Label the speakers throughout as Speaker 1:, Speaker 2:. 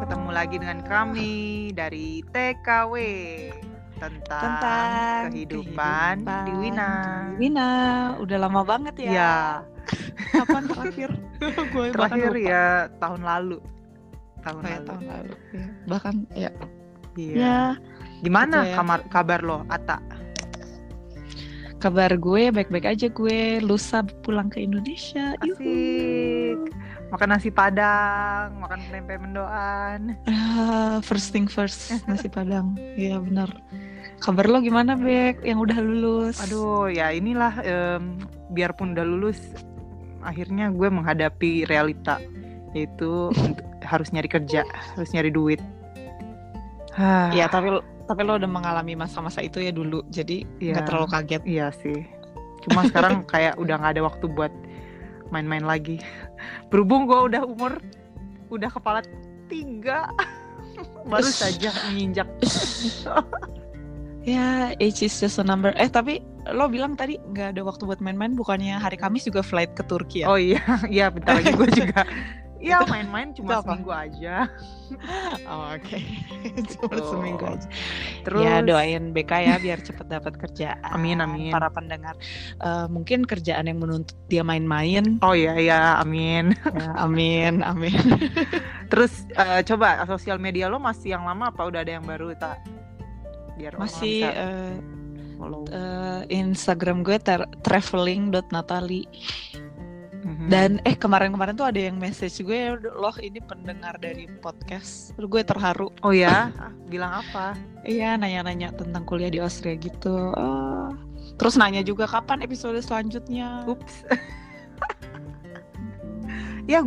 Speaker 1: ketemu lagi dengan kami dari TKW tentang,
Speaker 2: Tentang
Speaker 1: kehidupan, di Wina.
Speaker 2: di Wina, udah lama banget ya.
Speaker 1: Ya,
Speaker 2: Kapan terakhir?
Speaker 1: Terakhir ya tahun lalu. Tahun
Speaker 2: Oh, ya,
Speaker 1: lalu.
Speaker 2: tahun lalu. Ya. Bahkan ya.
Speaker 1: Iya.
Speaker 2: Ya,
Speaker 1: Gimana
Speaker 2: gitu ya.
Speaker 1: kamar kabar lo, Ata?
Speaker 2: kabar gue baik-baik aja gue lusa pulang ke Indonesia. Yuhu.
Speaker 1: Makan nasi padang, makan tempe mendoan.
Speaker 2: Ah, first thing first, nasi padang. Iya benar. Kabar lo gimana, Bek? Yang udah lulus?
Speaker 1: Aduh, ya inilah em, biarpun udah lulus, akhirnya gue menghadapi realita yaitu harus nyari kerja, harus nyari duit.
Speaker 2: Iya, tapi lo- tapi lo udah mengalami masa-masa itu ya dulu, jadi
Speaker 1: Iya.
Speaker 2: nggak terlalu kaget.
Speaker 1: iya sih. Cuma sekarang kayak udah nggak ada waktu buat main-main lagi. Berhubung gue udah umur, udah kepala tiga, baru saja menginjak.
Speaker 2: Ya, age is just a number. Eh, tapi lo bilang tadi nggak ada waktu buat main-main, bukannya hari Kamis juga flight ke Turki ya?
Speaker 1: Oh iya, iya bentar lagi gue juga. Iya
Speaker 2: Itu-
Speaker 1: main-main cuma seminggu aja.
Speaker 2: Oh, oke. Cuma
Speaker 1: Tuh.
Speaker 2: seminggu aja.
Speaker 1: Terus
Speaker 2: Ya, doain BK ya biar cepet dapat kerjaan.
Speaker 1: Amin, amin.
Speaker 2: Para pendengar, Eh, mungkin kerjaan yang menuntut dia main-main.
Speaker 1: Oh iya iya, amin.
Speaker 2: Ya, amin, amin.
Speaker 1: Terus eh, coba sosial media lo masih yang lama apa udah ada yang baru tak? Biar
Speaker 2: Masih
Speaker 1: bisa
Speaker 2: eh,
Speaker 1: follow.
Speaker 2: eh, Instagram gue traveling.natali
Speaker 1: Mhm.
Speaker 2: dan eh kemarin-kemarin tuh ada yang message gue loh ini pendengar dari podcast Terus gue terharu
Speaker 1: oh ya, Ah, bilang apa?
Speaker 2: iya nanya-nanya tentang kuliah di Austria gitu Ah. terus nanya juga kapan episode selanjutnya
Speaker 1: Ups. ya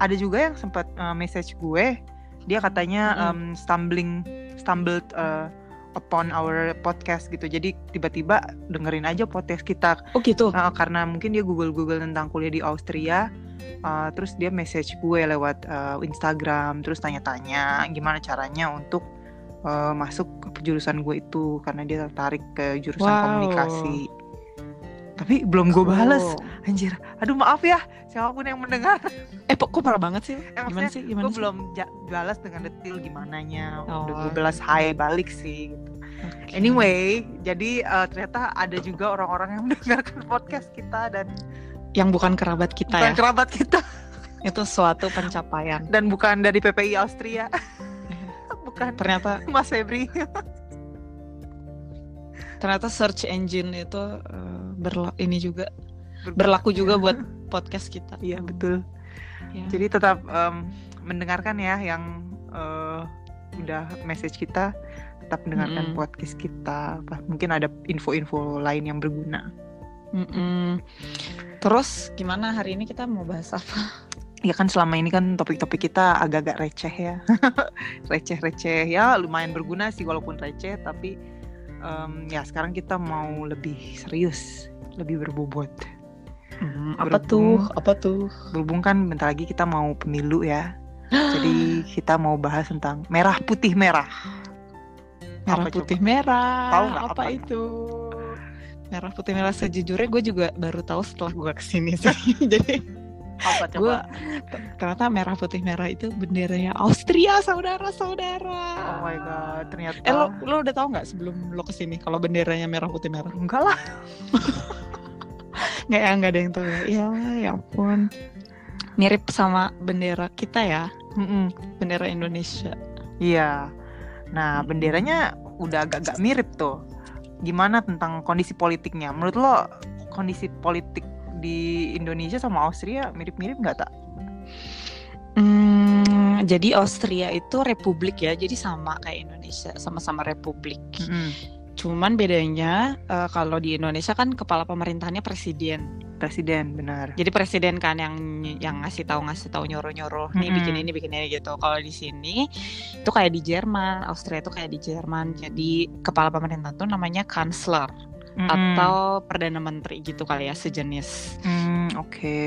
Speaker 1: ada juga yang sempat eh, message gue. Dia katanya
Speaker 2: Mm-mm.
Speaker 1: em, stumbling stumbled eh, upon our podcast gitu. Jadi tiba-tiba dengerin aja podcast kita
Speaker 2: oh gitu
Speaker 1: Uh, karena mungkin dia Google Google tentang kuliah di Austria, uh, terus dia message gue lewat uh, Instagram, terus tanya-tanya gimana caranya untuk uh, masuk ke jurusan gue itu karena dia tertarik ke jurusan
Speaker 2: Wow.
Speaker 1: komunikasi. Tapi belum gue balas,
Speaker 2: Oh.
Speaker 1: anjir. Aduh maaf ya siapa pun yang mendengar.
Speaker 2: eh kok parah banget sih
Speaker 1: Eh,
Speaker 2: gimana sih gimana
Speaker 1: gue belum ja- balas dengan detail gimananya. Udah
Speaker 2: Oh.
Speaker 1: gue balas hai balik sih. Gitu.
Speaker 2: Oke.
Speaker 1: Anyway, jadi uh, ternyata ada juga orang-orang yang mendengarkan podcast kita dan
Speaker 2: yang bukan kerabat kita
Speaker 1: bukan
Speaker 2: ya
Speaker 1: kerabat kita.
Speaker 2: itu suatu pencapaian
Speaker 1: dan bukan dari PPI Austria bukan
Speaker 2: ternyata
Speaker 1: Mas Febri
Speaker 2: ternyata search engine itu eh, berla- ini juga berlaku juga buat podcast kita
Speaker 1: iya betul
Speaker 2: Ya.
Speaker 1: jadi tetap em, mendengarkan ya yang eh, udah message kita tetap mendengarkan
Speaker 2: Mm-mm.
Speaker 1: podcast kita mungkin ada info-info lain yang berguna
Speaker 2: Mm-mm. Terus gimana hari ini kita mau bahas apa?
Speaker 1: ya kan selama ini kan topik-topik kita agak-agak receh ya receh-receh ya lumayan berguna sih walaupun receh tapi em, ya sekarang kita mau lebih serius lebih berbobot
Speaker 2: apa tuh? Apa tuh?
Speaker 1: berhubung kan bentar lagi kita mau pemilu ya. Jadi kita mau bahas tentang merah putih merah.
Speaker 2: Merah
Speaker 1: Apa
Speaker 2: putih
Speaker 1: coba?
Speaker 2: merah.
Speaker 1: Tahu nggak
Speaker 2: apa,
Speaker 1: apa?
Speaker 2: itu? Merah putih merah sejujurnya gue juga baru tahu setelah gue ke sini sih. Jadi
Speaker 1: Apa
Speaker 2: gue ternyata merah putih merah itu benderanya Austria saudara-saudara.
Speaker 1: Oh my god, ternyata
Speaker 2: Eh lo lo udah tahu nggak sebelum lo ke sini kalau benderanya merah putih merah?
Speaker 1: enggak lah.
Speaker 2: Nggak ya nggak ada yang tahu ya. Ya, ya ampun. Mirip sama bendera kita ya,
Speaker 1: Mm-mm.
Speaker 2: bendera Indonesia.
Speaker 1: Iya. Nah, benderanya udah agak-agak mirip tuh. Gimana tentang kondisi politiknya? Menurut lo kondisi politik di Indonesia sama Austria mirip-mirip nggak tak?
Speaker 2: Hmm, jadi Austria itu republik ya, jadi sama kayak Indonesia, sama-sama republik.
Speaker 1: Mm-mm.
Speaker 2: Cuman bedanya eh, kalau di Indonesia kan kepala pemerintahannya presiden.
Speaker 1: Presiden, benar.
Speaker 2: Jadi presiden kan yang yang ngasih tahu ngasih tahu nyuruh nyuruh nih
Speaker 1: Mm-mm.
Speaker 2: bikin ini bikin ini gitu. Kalau di sini itu kayak di Jerman, Austria itu kayak di Jerman. Jadi kepala pemerintahan tuh namanya atau perdana menteri gitu kali ya sejenis.
Speaker 1: Mm, oke.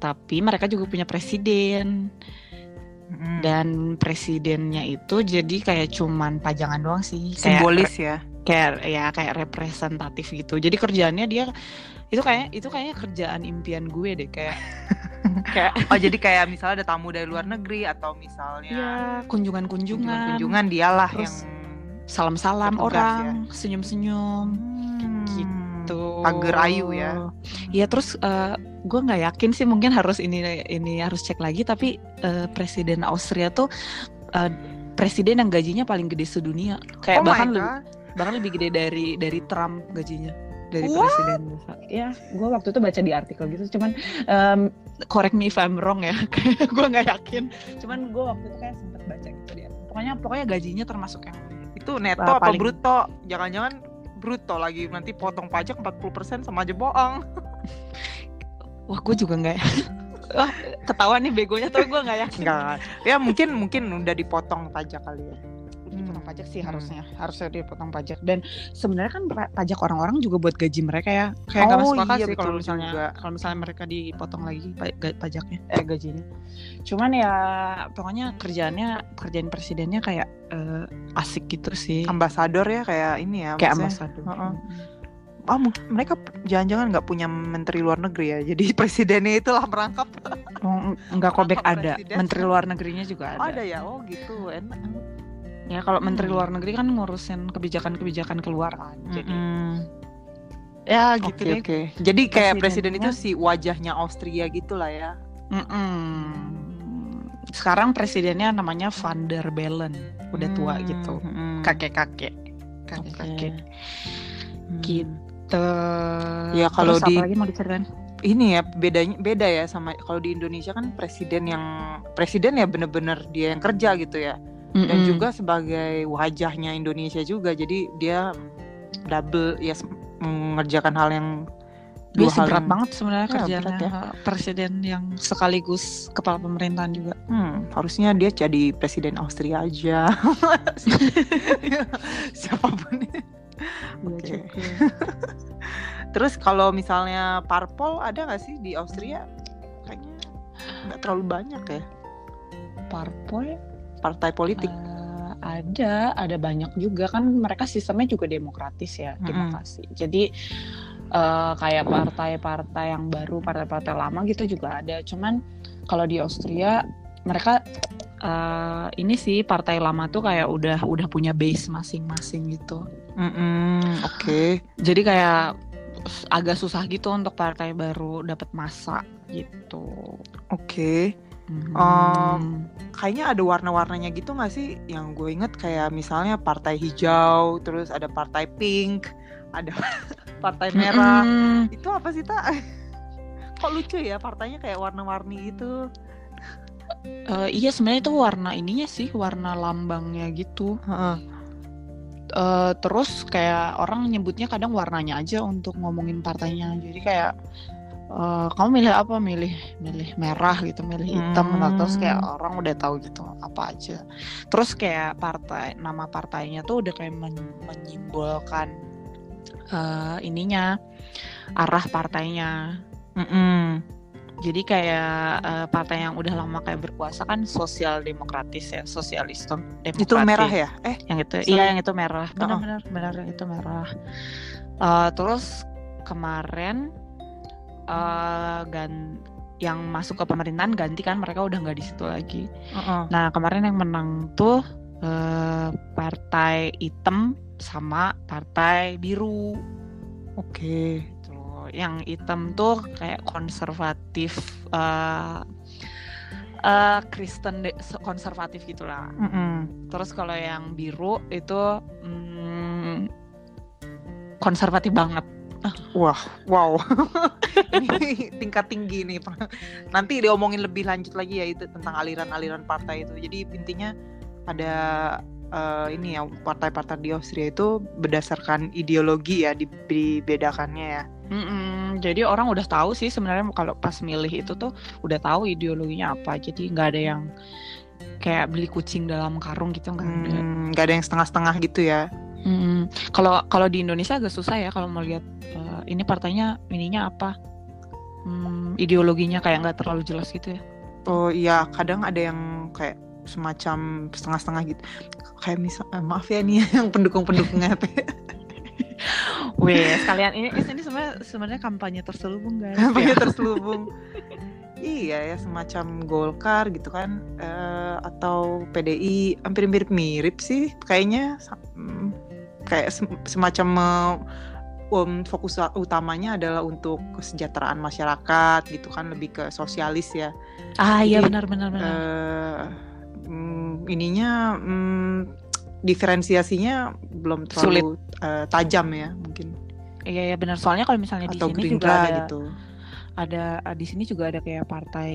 Speaker 2: Tapi mereka juga punya presiden.
Speaker 1: Mm-mm.
Speaker 2: dan presidennya itu jadi kayak cuman pajangan doang sih kayak
Speaker 1: simbolis ya.
Speaker 2: kayak ya kayak representatif gitu jadi kerjaannya dia itu kayak itu kayaknya kerjaan impian gue deh kayak kayak
Speaker 1: Oh jadi kayak misalnya ada tamu dari luar negeri atau misalnya
Speaker 2: ya kunjungan-kunjungan,
Speaker 1: kunjungan dialah
Speaker 2: Terus
Speaker 1: yang
Speaker 2: salam-salam
Speaker 1: bertugas
Speaker 2: orang, senyum-senyum gitu.
Speaker 1: Pagar ayu ya.
Speaker 2: Iya terus gue nggak yakin sih mungkin harus ini ini harus cek lagi tapi eh, presiden Austria tuh eh, presiden yang gajinya paling gede sedunia kayak
Speaker 1: oh my
Speaker 2: bahkan lebih, bahkan lebih gede dari dari Trump gajinya dari
Speaker 1: What?
Speaker 2: presiden ya gue waktu itu baca di artikel gitu cuman em, correct me if I'm wrong ya kayak gue nggak yakin cuman gue waktu itu kayak sempet baca gitu dia pokoknya pokoknya gajinya termasuk yang
Speaker 1: Itu neto apa
Speaker 2: paling-
Speaker 1: bruto? Jangan-jangan bruto lagi nanti potong pajak 40% sama aja bohong.
Speaker 2: wah gue juga nggak wah ketahuan nih begonya tapi gue nggak yakin
Speaker 1: Enggak. Ya mungkin mungkin udah dipotong pajak kali ya.
Speaker 2: Dipotong
Speaker 1: Hmm.
Speaker 2: pajak sih
Speaker 1: Hmm.
Speaker 2: harusnya harusnya dipotong pajak dan sebenarnya kan pa- pajak orang-orang juga buat gaji mereka ya kayak nggak
Speaker 1: Oh,
Speaker 2: masuk akal
Speaker 1: iya,
Speaker 2: sih kalau misalnya kalau misalnya mereka dipotong lagi pajaknya eh gajinya cuman ya pokoknya kerjaannya kerjaan presidennya kayak eh, asik gitu sih
Speaker 1: Ambasador ya kayak ini ya.
Speaker 2: kayak ambasador
Speaker 1: Heeh. Ah, mungkin mereka jangan-jangan nggak punya menteri luar negeri ya. Jadi presidennya itulah merangkap.
Speaker 2: Oh, enggak kobek ada
Speaker 1: presiden?
Speaker 2: menteri luar negerinya juga
Speaker 1: Oh,
Speaker 2: ada
Speaker 1: ada ya. Oh gitu. Enak.
Speaker 2: Ya kalau menteri
Speaker 1: Hmm.
Speaker 2: luar negeri kan ngurusin kebijakan-kebijakan keluar kan jadi
Speaker 1: Mm-mm.
Speaker 2: ya gitu
Speaker 1: Oke
Speaker 2: deh
Speaker 1: oke. Jadi kayak presiden itu si wajahnya Austria gitulah ya.
Speaker 2: Mm-mm. Sekarang presidennya namanya Van der Bellen, udah tua
Speaker 1: Hmm,
Speaker 2: gitu,
Speaker 1: mm-mm.
Speaker 2: kakek-kakek, kakek-kakek
Speaker 1: Hmm.
Speaker 2: gitu.
Speaker 1: Ya, kalau
Speaker 2: Terus
Speaker 1: di-
Speaker 2: apa lagi mau diceritain?
Speaker 1: Ini ya bedanya beda ya sama kalau di Indonesia kan presiden yang presiden ya bener-bener dia yang kerja gitu ya. Dan
Speaker 2: Mm-mm.
Speaker 1: juga sebagai wajahnya Indonesia juga. Jadi dia double ya mengerjakan hal yang
Speaker 2: dia sih berat
Speaker 1: yang-
Speaker 2: banget sebenarnya
Speaker 1: Ya,
Speaker 2: kerjanya
Speaker 1: berat ya.
Speaker 2: presiden yang sekaligus kepala pemerintahan juga.
Speaker 1: Hmm, harusnya dia jadi presiden Austria aja. Siapa pun. Oke. Terus kalau misalnya parpol ada nggak sih di Austria? Kayaknya nggak terlalu banyak ya
Speaker 2: Parpol
Speaker 1: partai politik.
Speaker 2: eh, ada, ada banyak juga kan mereka sistemnya juga demokratis ya, demokrasi. Jadi eh, kayak partai-partai yang baru, partai-partai lama gitu juga ada. Cuman kalau di Austria mereka eh, ini sih partai lama tuh kayak udah udah punya base masing-masing gitu.
Speaker 1: Oke.
Speaker 2: Jadi kayak agak susah gitu untuk partai baru dapat masa gitu.
Speaker 1: Oke. Um, Kayaknya ada warna-warnanya gitu nggak sih? Yang gue inget kayak misalnya partai hijau, terus ada partai pink, ada partai merah.
Speaker 2: Mm-mm.
Speaker 1: Itu apa sih tak? Kok lucu ya partainya kayak warna-warni gitu?
Speaker 2: Eh, iya sebenarnya itu warna ininya sih warna lambangnya gitu.
Speaker 1: Heeh.
Speaker 2: Eh, terus kayak orang nyebutnya kadang warnanya aja untuk ngomongin partainya. Jadi kayak eh, kamu milih apa? Milih milih merah gitu, milih hitam. Nah, terus kayak
Speaker 1: Hmm.
Speaker 2: orang udah tahu gitu apa aja. Terus kayak partai nama partainya tuh udah kayak men- menyimbolkan eh, ininya arah partainya.
Speaker 1: Mm-mm.
Speaker 2: Jadi kayak eh, partai yang udah lama kayak berkuasa kan sosial demokratis ya, sosialis demokratis.
Speaker 1: Itu merah ya? Eh,
Speaker 2: Yang itu,
Speaker 1: Sorry.
Speaker 2: iya yang itu merah. Benar-benar, benar yang itu merah. Eh, terus kemarin eh gan yang masuk ke pemerintahan ganti kan mereka udah nggak di situ lagi.
Speaker 1: heeh.
Speaker 2: Nah kemarin yang menang tuh eh, partai hitam sama partai biru.
Speaker 1: Oke.
Speaker 2: Gitu. Yang hitam tuh kayak konservatif, eh eh, Kristen konservatif gitulah.
Speaker 1: Mm-mm.
Speaker 2: Terus kalau yang biru itu mm, konservatif banget.
Speaker 1: Wah, wow. Ini tingkat tinggi nih. Nanti diomongin lebih lanjut lagi ya itu tentang aliran-aliran partai itu. Jadi intinya ada eh, ini ya partai-partai di Austria itu berdasarkan ideologi ya di- dibedakannya ya.
Speaker 2: Mm-mm, jadi orang udah tahu sih sebenarnya kalau pas milih itu tuh udah tahu ideologinya apa. Jadi nggak ada yang kayak beli kucing dalam karung gitu nggak ada.
Speaker 1: Hmm, nggak ada yang setengah-setengah gitu ya.
Speaker 2: Kalau kalau di Indonesia agak susah ya kalau mau lihat eh, ini partainya ininya apa. Hmm, ideologinya kayak nggak terlalu jelas gitu ya.
Speaker 1: Oh iya, kadang ada yang kayak semacam setengah-setengah gitu. Kayak misal, eh, maaf ya nih yang pendukung-pendukungnya.
Speaker 2: Weh, sekalian ini ini sebenarnya sebenarnya kampanye terselubung guys.
Speaker 1: Kampanye
Speaker 2: Ya.
Speaker 1: terselubung. iya ya semacam Golkar gitu kan eh, atau PDI hampir mirip mirip sih kayaknya kayak sem- semacam um, fokus utamanya adalah untuk kesejahteraan masyarakat gitu kan lebih ke sosialis ya.
Speaker 2: Ah iya
Speaker 1: Jadi,
Speaker 2: benar benar benar.
Speaker 1: mm, ininya mm, diferensiasinya belum terlalu eh, tajam ya mungkin.
Speaker 2: Iya iya benar. Soalnya kalau misalnya di
Speaker 1: atau
Speaker 2: sini juga ada
Speaker 1: gitu.
Speaker 2: ada di sini juga ada kayak partai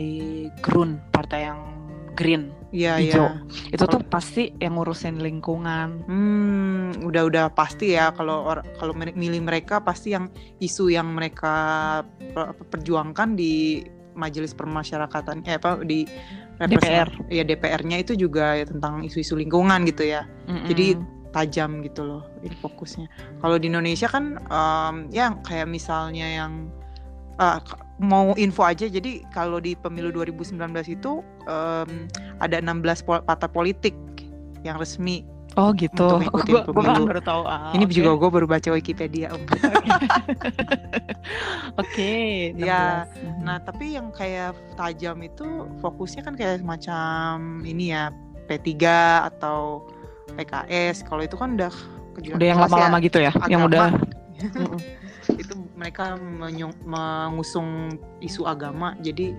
Speaker 2: Grun, partai yang green.
Speaker 1: iya
Speaker 2: Hijau.
Speaker 1: iya
Speaker 2: Itu tuh pasti yang ngurusin lingkungan.
Speaker 1: Hmm, udah-udah pasti ya kalau kalau milih mereka pasti yang isu yang mereka per- perjuangkan di majelis permasyarakatan eh apa di
Speaker 2: DPR.
Speaker 1: ya DPR-nya itu juga ya tentang isu-isu lingkungan gitu ya
Speaker 2: Mm-mm.
Speaker 1: Jadi tajam gitu loh ini fokusnya kalau di Indonesia kan em, ya kayak misalnya yang k- mau info aja jadi kalau di pemilu 2019 itu em, ada 16 pol- partai politik yang resmi
Speaker 2: oh gitu.
Speaker 1: untuk ngikutin
Speaker 2: Gua- gua
Speaker 1: pemilu.
Speaker 2: baru tahu. Ah,
Speaker 1: Ini
Speaker 2: oke.
Speaker 1: juga gue baru baca Wikipedia.
Speaker 2: Oke.
Speaker 1: Ya,
Speaker 2: 16. Mhm.
Speaker 1: Nah tapi yang kayak tajam itu fokusnya kan kayak semacam ini ya P3 atau PKS. Kalau itu kan udah
Speaker 2: udah yang
Speaker 1: ya,
Speaker 2: lama-lama gitu ya, yang
Speaker 1: agama.
Speaker 2: udah
Speaker 1: Mm-mm. itu mereka menyung- mengusung isu agama. Jadi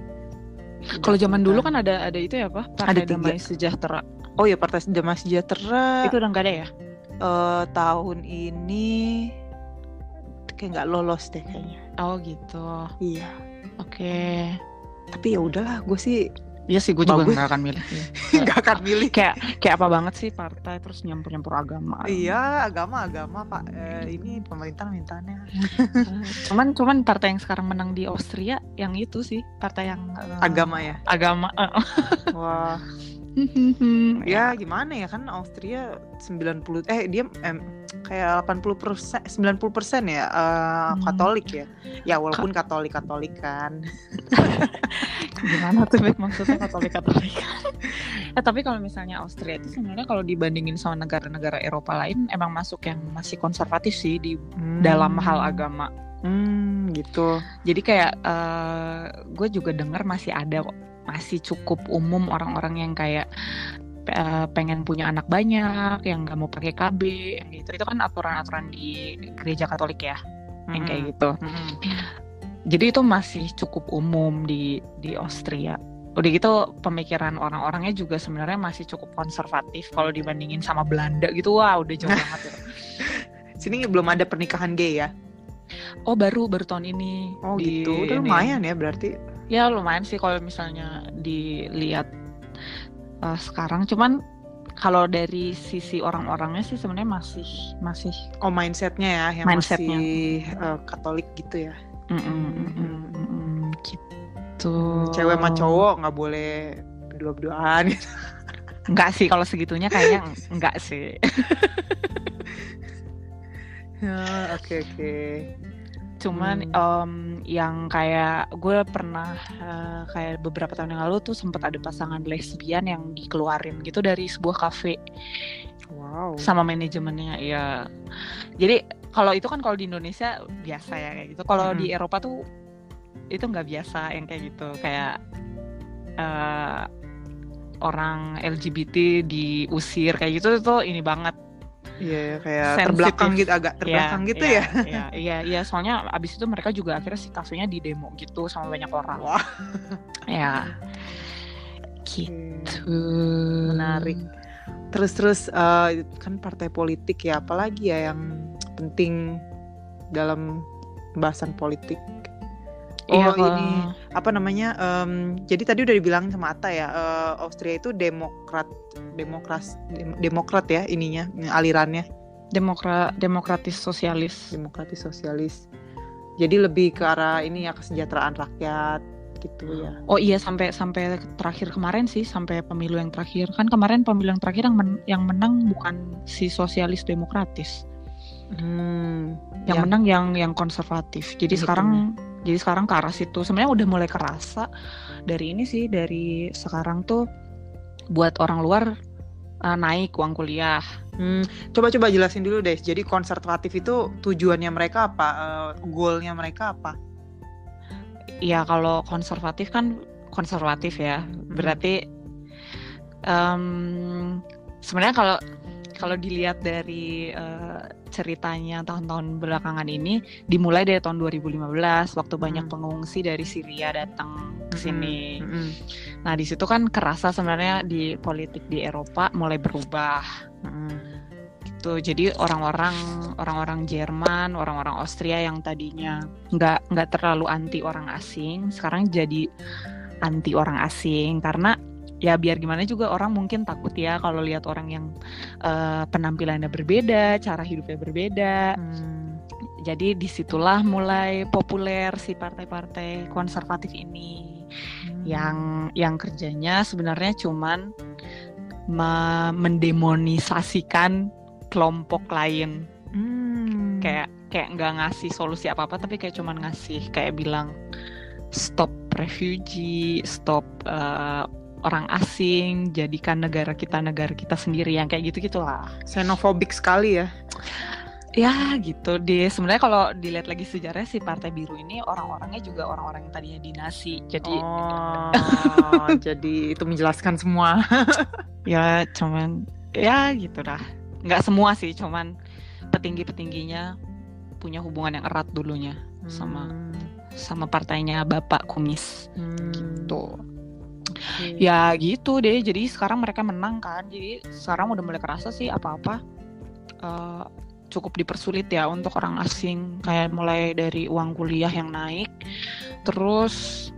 Speaker 2: Kalau zaman dulu kan ada ada itu ya apa? Partai
Speaker 1: tiga.
Speaker 2: Damai Sejahtera.
Speaker 1: oh ya Partai Damai Sejahtera
Speaker 2: Itu udah nggak ada ya?
Speaker 1: eh, tahun ini kayak nggak lolos deh kayaknya.
Speaker 2: Oh gitu.
Speaker 1: Iya.
Speaker 2: Oke.
Speaker 1: Tapi ya udahlah, gue sih
Speaker 2: Iya sih, gue juga nggak akan milih.
Speaker 1: nggak akan milih.
Speaker 2: kayak kayak apa banget sih partai terus nyampur nyampur agama.
Speaker 1: Iya, agama agama Pak. Eh, ini pemerintah mintanya
Speaker 2: Cuman cuman partai yang sekarang menang di Austria yang itu sih partai yang eh,
Speaker 1: agama ya.
Speaker 2: agama. eh.
Speaker 1: Wah,
Speaker 2: ya.
Speaker 1: ya gimana ya kan Austria 90 eh dia em, kayak 80 persen 90 persen ya eh,
Speaker 2: Hmm.
Speaker 1: Katolik ya. Ya walaupun Katolik Katolik kan.
Speaker 2: Gimana tuh Bek, maksudnya Katolik Katolik? eh tapi kalau misalnya Austria itu sebenarnya kalau dibandingin sama negara-negara Eropa lain emang masuk yang masih konservatif sih di dalam hal agama.
Speaker 1: Hmm, gitu.
Speaker 2: Jadi kayak gue juga dengar masih ada kok masih cukup umum orang-orang yang kayak eh, pengen punya anak banyak, yang nggak mau pakai KB, gitu. Itu kan aturan-aturan di gereja Katolik ya, yang kayak gitu.
Speaker 1: Mm-mm.
Speaker 2: Jadi itu masih cukup umum di di Austria. Udah gitu pemikiran orang-orangnya juga sebenarnya masih cukup konservatif kalau dibandingin sama Belanda gitu. Wah, udah jauh banget ya.
Speaker 1: Sini belum ada pernikahan gay ya.
Speaker 2: Oh, baru baru tahun ini.
Speaker 1: Oh
Speaker 2: di
Speaker 1: gitu. Udah
Speaker 2: ini.
Speaker 1: lumayan ya berarti.
Speaker 2: Ya lumayan sih kalau misalnya dilihat uh, sekarang. Cuman kalau dari sisi orang-orangnya sih sebenarnya masih masih
Speaker 1: Oh mindsetnya ya yang
Speaker 2: Mindsetnya.
Speaker 1: masih eh, Katolik gitu ya.
Speaker 2: mm, mm, mm, mm, mm, mm, gitu.
Speaker 1: Cewek sama cowok nggak boleh berdua-duaan.
Speaker 2: Enggak sih kalau segitunya kayaknya enggak sih.
Speaker 1: Ya, Oke oke.
Speaker 2: Cuman
Speaker 1: Hmm.
Speaker 2: em, yang kayak gue pernah eh, kayak beberapa tahun yang lalu tuh sempat ada pasangan lesbian yang dikeluarin gitu dari sebuah kafe
Speaker 1: Wow.
Speaker 2: sama manajemennya ya. Jadi kalau itu kan kalau di Indonesia biasa ya kayak gitu. Kalau di
Speaker 1: Mm-mm.
Speaker 2: Eropa tuh itu nggak biasa yang kayak gitu kayak eh, orang LGBT diusir kayak gitu itu ini banget
Speaker 1: Iya kayak
Speaker 2: Sensitif.
Speaker 1: terbelakang gitu agak terbelakang gitu ya.
Speaker 2: Iya, iya, iya. Soalnya abis itu mereka juga akhirnya si kafenya di demo gitu sama banyak orang.
Speaker 1: Wah.
Speaker 2: Ya, gitu.
Speaker 1: Menarik. Terus terus eh, kan partai politik ya apalagi ya yang penting dalam pembahasan politik. Oh
Speaker 2: Iya,
Speaker 1: ini apa namanya? em, jadi tadi udah dibilang sama Atta ya, eh, Austria itu demokrat, demokras, dem- demokrat ya ininya alirannya,
Speaker 2: demokra demokratis sosialis.
Speaker 1: demokratis sosialis. Jadi lebih ke arah ini ya kesejahteraan rakyat gitu ya.
Speaker 2: Oh iya sampai sampai terakhir kemarin sih sampai pemilu yang terakhir kan kemarin pemilu yang terakhir yang men- yang menang bukan si sosialis demokratis,
Speaker 1: Hmm,
Speaker 2: yang
Speaker 1: ya.
Speaker 2: menang yang yang konservatif. Jadi
Speaker 1: Iya,
Speaker 2: sekarang jadi sekarang ke arah situ sebenarnya udah mulai kerasa dari ini sih dari sekarang tuh buat orang luar uh, naik uang kuliah.
Speaker 1: Hmm, coba-coba jelasin dulu deh. Jadi konservatif itu tujuannya mereka apa? Eh, goalnya mereka apa?
Speaker 2: Ya kalau konservatif kan konservatif ya. Berarti um, sebenarnya kalau kalau dilihat dari uh, ceritanya tahun-tahun belakangan ini dimulai dari tahun 2015 waktu banyak hmm. pengungsi dari Syria datang ke sini. Hmm. Hmm. Nah, di situ kan kerasa sebenarnya di politik di Eropa mulai berubah. Hmm. Gitu. Jadi orang-orang orang-orang Jerman, orang-orang Austria yang tadinya nggak nggak terlalu anti orang asing, sekarang jadi anti orang asing karena ya biar gimana juga orang mungkin takut ya kalau lihat orang yang uh, penampilannya berbeda, cara hidupnya berbeda. Hmm. Jadi di situlah mulai populer si partai-partai konservatif ini hmm. yang yang kerjanya sebenarnya cuman me mendemonisasikan kelompok lain. Hmm. Kayak kayak nggak ngasih solusi apa apa tapi kayak cuman ngasih kayak bilang stop refugee, stop uh, orang asing, jadikan negara kita negara kita sendiri yang kayak gitu gitulah.
Speaker 1: Xenofobik sekali ya.
Speaker 2: Ya gitu deh. Sebenarnya kalau dilihat lagi sejarah si Partai Biru ini orang-orangnya juga orang-orang yang tadinya dinasti. Jadi
Speaker 1: oh, jadi itu menjelaskan semua.
Speaker 2: ya cuman ya gitu dah. Nggak semua sih, cuman petinggi-petingginya punya hubungan yang erat dulunya hmm. sama sama partainya Bapak Kumis hmm. gitu. Hmm. Ya gitu deh. Jadi sekarang mereka menang kan. Jadi sekarang udah mulai kerasa sih apa-apa uh, cukup dipersulit ya untuk orang asing. Kayak mulai dari uang kuliah yang naik, terus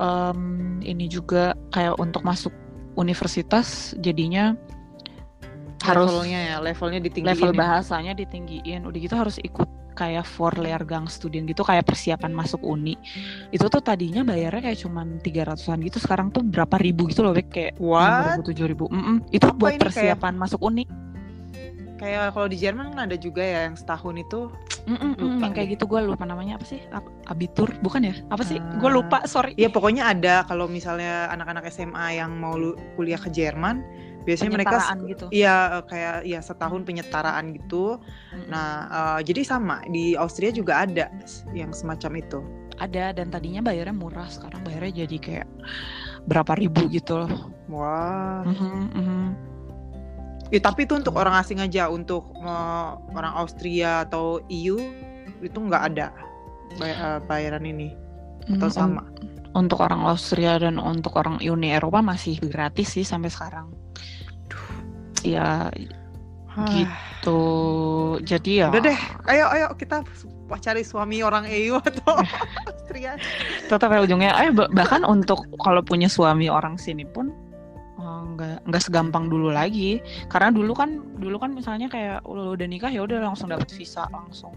Speaker 2: um, ini juga kayak untuk masuk universitas jadinya harus
Speaker 1: levelnya ya levelnya ditinggiin
Speaker 2: level ya. bahasanya ditinggiin udah gitu harus ikut kayak for leergang student gitu kayak persiapan masuk uni. Itu tuh tadinya bayarnya kayak cuman tiga ratusan gitu sekarang tuh berapa ribu gitu loh kayak
Speaker 1: What?
Speaker 2: tujuh ribu. Mm -mm. itu Apa buat persiapan kayak... masuk uni.
Speaker 1: Kayak kalau di Jerman kan ada juga ya yang setahun itu.
Speaker 2: Mm -mm, lupa yang kayak gitu gue lupa namanya apa sih? Abitur bukan ya? Apa sih? Uh, gue lupa sorry.
Speaker 1: Iya pokoknya ada kalau misalnya anak-anak SMA yang mau kuliah ke Jerman biasanya mereka gitu. iya eh, kayak ya setahun penyetaraan gitu. Hmm. nah uh, jadi sama di Austria juga ada yang semacam itu.
Speaker 2: Ada dan tadinya bayarnya murah sekarang bayarnya jadi kayak berapa ribu gitu loh.
Speaker 1: Wah. Mm -hmm, mm -hmm. Ya, tapi itu untuk orang asing aja untuk uh, orang Austria atau EU itu nggak ada bay bayaran ini atau hmm, sama?
Speaker 2: untuk orang Austria dan untuk orang Uni Eropa masih gratis sih sampai sekarang ya gitu. Jadi ya
Speaker 1: udah deh ayo ayo kita cari suami orang EU atau Austria
Speaker 2: tetap ya ujungnya ayo bahkan untuk kalau punya suami orang sini pun oh, nggak nggak segampang dulu lagi. Karena dulu kan dulu kan misalnya kayak udah nikah ya udah langsung dapat visa langsung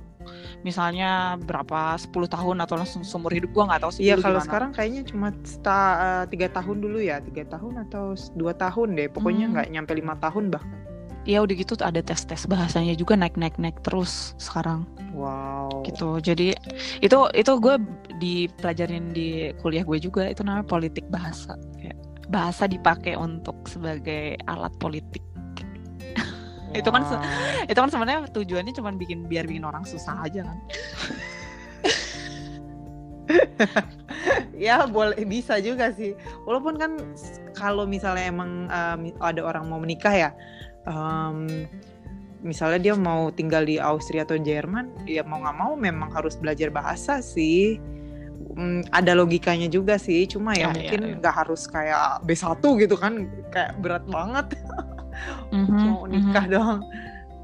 Speaker 2: misalnya berapa 10 tahun atau langsung seumur hidup gua nggak tahu sih
Speaker 1: iya kalau sekarang kayaknya cuma eh, tiga uh, tahun dulu ya tiga tahun atau dua tahun deh pokoknya hmm. nggak hmm. nyampe lima tahun bahkan
Speaker 2: ya udah gitu ada tes tes bahasanya juga naik naik naik terus sekarang
Speaker 1: wow
Speaker 2: gitu jadi itu itu gue dipelajarin di kuliah gue juga itu namanya politik bahasa kayak bahasa dipakai untuk sebagai alat politik itu kan itu kan sebenarnya tujuannya cuma bikin biar bikin orang susah aja kan
Speaker 1: ya boleh bisa juga sih walaupun kan kalau misalnya emang um, ada orang mau menikah ya um, misalnya dia mau tinggal di Austria atau Jerman ya mau nggak mau memang harus belajar bahasa sih um, ada logikanya juga sih cuma ya, ya mungkin ya. nggak ya, ya. harus kayak B1 gitu kan kayak berat banget mm-hmm, mau nikah mm-hmm. dong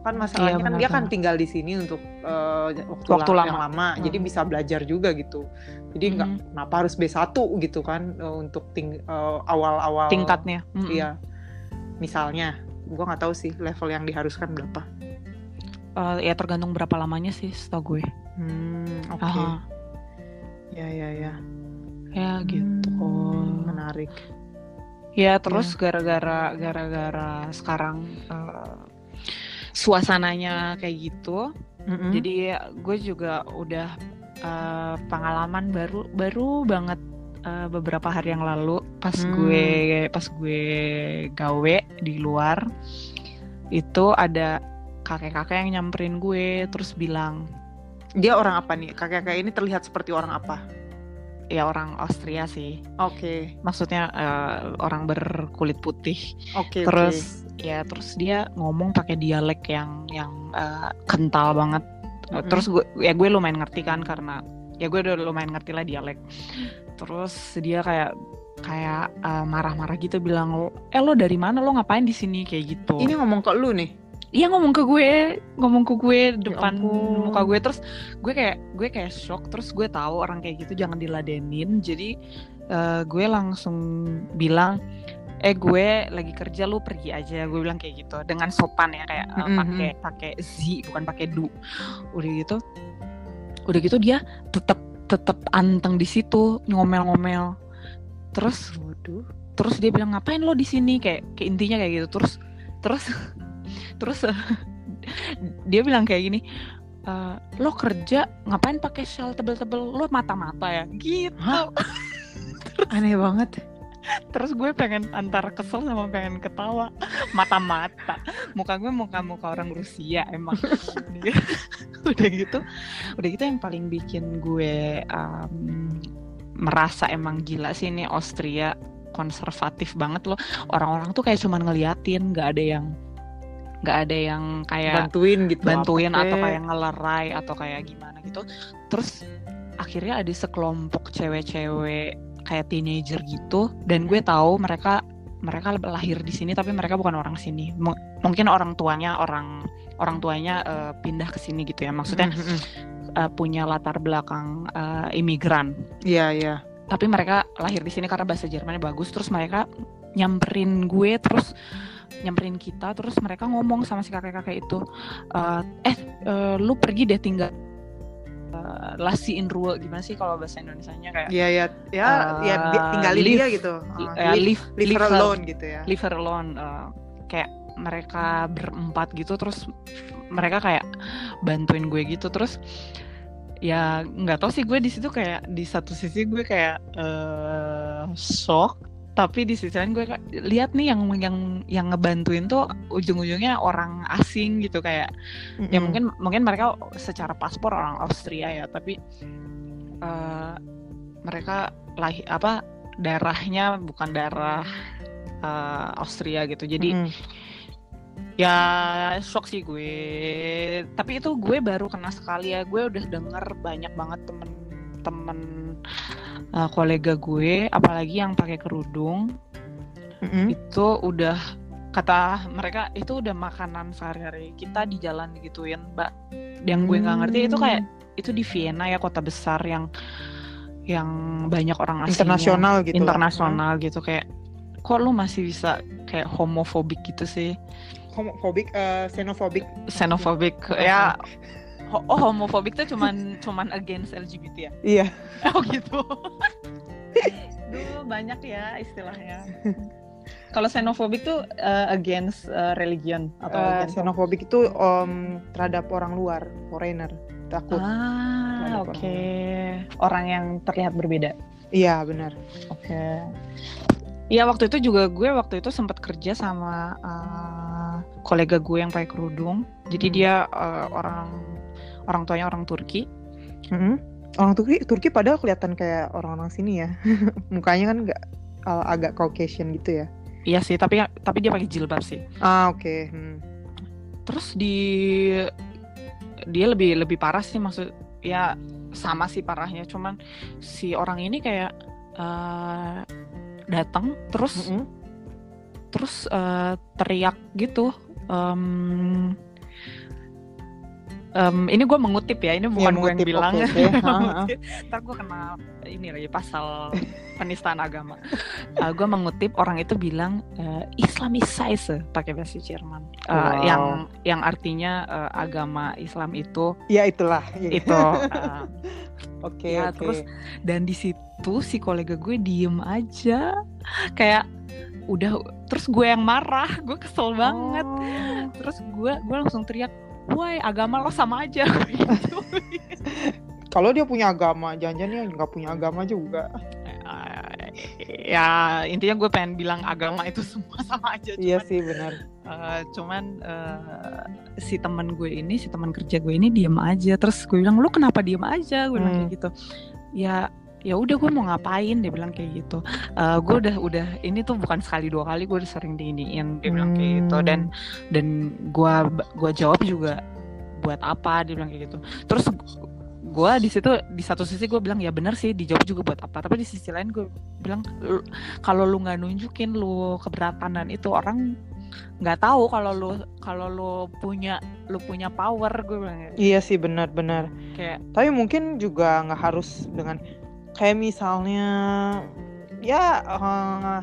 Speaker 1: kan masalahnya iya, kan dia kan tinggal di sini untuk uh, waktu, waktu lama, yang lama. hmm. jadi bisa belajar juga gitu. Jadi nggak hmm. kenapa harus B1 gitu kan uh, untuk ting uh, awal-awal
Speaker 2: tingkatnya.
Speaker 1: Hmm. iya. Misalnya gue nggak tahu sih level yang diharuskan berapa.
Speaker 2: Uh, ya tergantung berapa lamanya sih setahu gue.
Speaker 1: Hmm, oke. Okay. ya ya ya.
Speaker 2: Ya gitu.
Speaker 1: Hmm, menarik
Speaker 2: ya terus ya. gara-gara ya. gara-gara sekarang uh, suasananya kayak gitu mm-hmm. jadi gue juga udah uh, pengalaman baru baru banget uh, beberapa hari yang lalu pas hmm. gue pas gue gawe di luar itu ada kakek-kakek yang nyamperin gue terus bilang
Speaker 1: dia orang apa nih kakek-kakek ini terlihat seperti orang apa
Speaker 2: ya orang Austria sih
Speaker 1: Oke.
Speaker 2: maksudnya eh, orang berkulit putih
Speaker 1: Oke.
Speaker 2: terus ya terus dia ngomong pakai dialek yang yang eh, kental banget
Speaker 1: Mm-mm.
Speaker 2: terus gue ya gue lumayan ngerti kan karena ya gue udah lumayan ngerti lah dialek terus dia kayak kayak eh, marah-marah gitu bilang eh lo dari mana lo ngapain di sini kayak gitu
Speaker 1: Ini ngomong ke lu nih.
Speaker 2: Iya ngomong ke gue, ngomong ke gue depan
Speaker 1: ampun.
Speaker 2: muka gue. Terus gue kayak gue kayak shock. Terus gue tahu orang kayak gitu jangan diladenin. Jadi eh, gue langsung bilang eh gue lagi kerja lu pergi aja. Gue bilang kayak gitu dengan sopan ya kayak eh,
Speaker 1: Mhm.
Speaker 2: pakai pakai z bukan pakai du. Udah gitu udah gitu dia tetap tetap anteng di situ ngomel-ngomel. Terus
Speaker 1: Waduh.
Speaker 2: terus dia bilang ngapain lo di sini? Kayak kayak intinya kayak gitu. Terus terus terus eh, dia bilang kayak gini "Eh, lo kerja ngapain pakai shawl tebel-tebel? Lo mata-mata ya? Gitu.
Speaker 1: Hah? Aneh banget.
Speaker 2: terus gue pengen antara kesel sama pengen ketawa. Mata-mata. Muka gue muka-muka orang Rusia emang. Udah gitu udah gitu yang paling bikin gue um, merasa emang gila sih ini Austria konservatif banget loh. Orang-orang tuh kayak cuman ngeliatin nggak ada yang nggak ada yang kayak
Speaker 1: Bantuin gitu.
Speaker 2: bantuin
Speaker 1: apa
Speaker 2: atau kayak ngelerai atau kayak gimana gitu terus akhirnya ada sekelompok cewek-cewek kayak teenager gitu dan gue tahu mereka mereka lahir di sini tapi mereka bukan orang sini M- mungkin orang tuanya orang orang tuanya eh, pindah ke sini gitu ya maksudnya
Speaker 1: Mm, mm, mm.
Speaker 2: eh, punya latar belakang eh, imigran
Speaker 1: Iya, iya.
Speaker 2: tapi mereka lahir di sini karena bahasa Jermannya bagus terus mereka nyamperin gue terus nyamperin kita terus mereka ngomong sama si kakek-kakek itu eh eh eh, lu pergi deh tinggal eh, lasi in Ruhe gimana sih kalau bahasa Indonesianya kayak
Speaker 1: Iya, iya. Ya,
Speaker 2: Eh,
Speaker 1: ya bi- tinggalin
Speaker 2: live-
Speaker 1: dia gitu. Uh,
Speaker 2: eh,
Speaker 1: leave,
Speaker 2: leave,
Speaker 1: leave her
Speaker 2: her-
Speaker 1: alone gitu ya.
Speaker 2: leave her alone eh, kayak mereka berempat gitu terus mereka kayak bantuin gue gitu terus ya nggak tahu sih gue di situ kayak di satu sisi gue kayak eh shock tapi di sisi lain gue lihat nih yang yang yang ngebantuin tuh ujung-ujungnya orang asing gitu kayak ya
Speaker 1: Mm-mm.
Speaker 2: mungkin mungkin mereka secara paspor orang Austria ya tapi eh, mereka lahir apa darahnya bukan darah eh, Austria gitu jadi
Speaker 1: Mm-mm.
Speaker 2: ya shock sih gue tapi itu gue baru kena sekali ya gue udah denger banyak banget temen-temen uh, kolega gue apalagi yang pakai kerudung
Speaker 1: Mm-mm.
Speaker 2: itu udah kata mereka itu udah makanan sehari-hari kita di jalan gituin mbak yang gue nggak ngerti itu kayak itu di Vienna ya kota besar yang yang banyak orang asing
Speaker 1: internasional gitu.
Speaker 2: internasional gitu kayak kok lu masih bisa kayak homofobik gitu sih
Speaker 1: Homofobik, eh, xenofobik.
Speaker 2: xenophobic ya oh homofobik tuh cuman cuman against LGBT ya
Speaker 1: Iya.
Speaker 2: oh gitu Duh banyak ya istilahnya kalau xenophobic tuh uh, against uh, religion atau
Speaker 1: Eh,
Speaker 2: against
Speaker 1: xenofobik itu om, terhadap orang luar, foreigner, takut.
Speaker 2: ah oke orang yang terlihat berbeda
Speaker 1: Iya benar.
Speaker 2: oke Iya waktu itu juga gue waktu itu sempat kerja sama uh, kolega gue yang pakai kerudung. Jadi
Speaker 1: Hmm.
Speaker 2: dia uh, orang orang tuanya orang Turki.
Speaker 1: Mm-mm. Orang Turki, Turki padahal kelihatan kayak orang-orang sini ya. Mukanya kan nggak agak Caucasian gitu ya.
Speaker 2: Iya sih, tapi tapi dia pakai jilbab sih.
Speaker 1: Ah oke. Hmm.
Speaker 2: Terus di dia lebih lebih parah sih maksud ya sama sih parahnya, cuman si orang ini kayak uh, datang terus
Speaker 1: Mm-mm.
Speaker 2: terus uh, teriak gitu. Em, em, ini gue mengutip ya, ini bukan gue yang bilang. Mengutip. Ntar gue kena ini lagi pasal penistaan agama. gue mengutip orang itu bilang uh, Islamisize pakai bahasa Jerman, Uh,
Speaker 1: Wow.
Speaker 2: yang yang artinya uh, agama Islam itu
Speaker 1: Ya itulah.
Speaker 2: itu. uh,
Speaker 1: Oke
Speaker 2: ya,
Speaker 1: oke.
Speaker 2: terus dan di situ si kolega gue diem aja, kayak udah terus gue yang marah, gue kesel banget.
Speaker 1: Oh.
Speaker 2: Terus gue gue langsung teriak, woi agama lo sama aja. Gitu.
Speaker 1: Kalau dia punya agama, jangan-jangan dia nggak punya agama juga.
Speaker 2: Eh, ya intinya gue pengen bilang agama itu semua sama aja.
Speaker 1: Iya
Speaker 2: Cuman,
Speaker 1: sih benar.
Speaker 2: eh, cuman eh, si teman gue ini, si teman kerja gue ini diem aja. Terus gue bilang lu kenapa diem aja? Gue bilang
Speaker 1: Hmm.
Speaker 2: kayak gitu. Ya ya udah gue mau ngapain? Dia bilang kayak gitu. Uh, gue udah udah ini tuh bukan sekali dua kali gue udah sering diiniin. Dia bilang kayak gitu. Dan
Speaker 1: Hmm.
Speaker 2: dan gue gua jawab juga buat apa? Dia bilang kayak gitu. Terus gue di situ di satu sisi gue bilang ya bener sih dijawab juga buat apa? Tapi di sisi lain gue bilang "Lu- kalau lu nggak nunjukin lu keberatan dan itu orang nggak tahu kalau lu kalau lu punya lu punya power gue bilang kayak-
Speaker 1: Iya sih benar-benar.
Speaker 2: kayak
Speaker 1: Tapi mungkin juga nggak harus dengan kayak misalnya ya eh,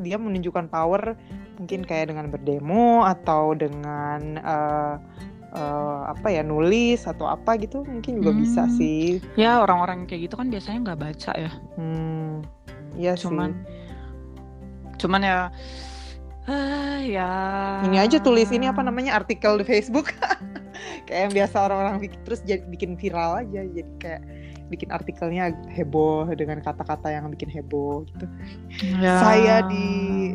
Speaker 1: dia menunjukkan power mungkin kayak dengan berdemo atau dengan eh, eh, apa ya nulis atau apa gitu mungkin juga bisa
Speaker 2: Hmm.
Speaker 1: sih.
Speaker 2: ya orang-orang kayak gitu kan biasanya nggak baca ya
Speaker 1: Hmm, iya
Speaker 2: cuman
Speaker 1: sih.
Speaker 2: cuman ya ah, ya
Speaker 1: Ini aja tulis ini apa namanya artikel di Facebook kayak yang biasa orang-orang bikin terus jadi bikin viral aja jadi kayak bikin artikelnya heboh dengan kata-kata yang bikin heboh gitu.
Speaker 2: Ya.
Speaker 1: Saya di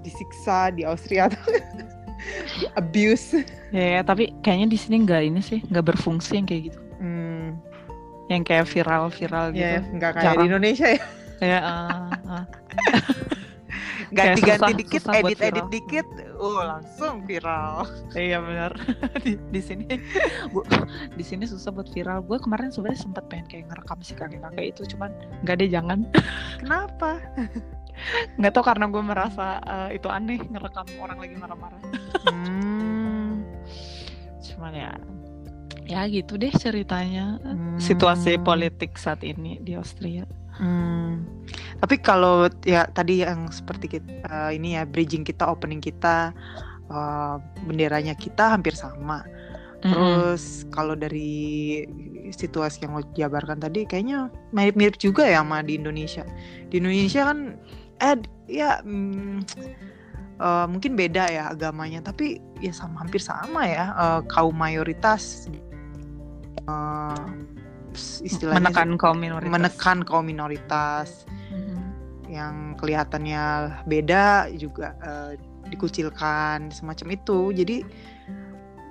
Speaker 1: disiksa di Austria atau abuse.
Speaker 2: ya, ya, tapi kayaknya di sini nggak ini sih nggak berfungsi yang kayak gitu
Speaker 1: Hmm,
Speaker 2: yang kayak viral-viral gitu
Speaker 1: ya nggak kayak
Speaker 2: Jarang.
Speaker 1: di Indonesia ya.
Speaker 2: ya ah, ah.
Speaker 1: Ganti-ganti
Speaker 2: susah-
Speaker 1: dikit, edit-edit
Speaker 2: viral.
Speaker 1: dikit, oh langsung viral.
Speaker 2: iya benar. Di, di sini gua- di sini susah buat viral. Gue kemarin sebenarnya sempat pengen kayak ngerekam si kakek kakek itu cuman nggak deh jangan.
Speaker 1: Kenapa?
Speaker 2: nggak tau karena gue merasa eh, itu aneh ngerekam orang lagi marah-marah.
Speaker 1: Hmm,
Speaker 2: cuman ya ya gitu deh ceritanya.
Speaker 1: Hmm.
Speaker 2: situasi politik saat ini di Austria
Speaker 1: Hmm. Tapi kalau ya tadi yang seperti kita eh, ini ya bridging kita, opening kita, eh, benderanya kita hampir sama. Terus kalau dari situasi yang lo jabarkan tadi, kayaknya mirip-mirip juga ya sama di Indonesia. Di Indonesia kan, eh ya mm, eh, mungkin beda ya agamanya, tapi ya sama hampir sama ya eh, kaum mayoritas. eh, istilahnya
Speaker 2: menekan kaum minoritas.
Speaker 1: Menekan kaum minoritas.
Speaker 2: Mhm.
Speaker 1: yang kelihatannya beda juga eh, dikucilkan semacam itu. Jadi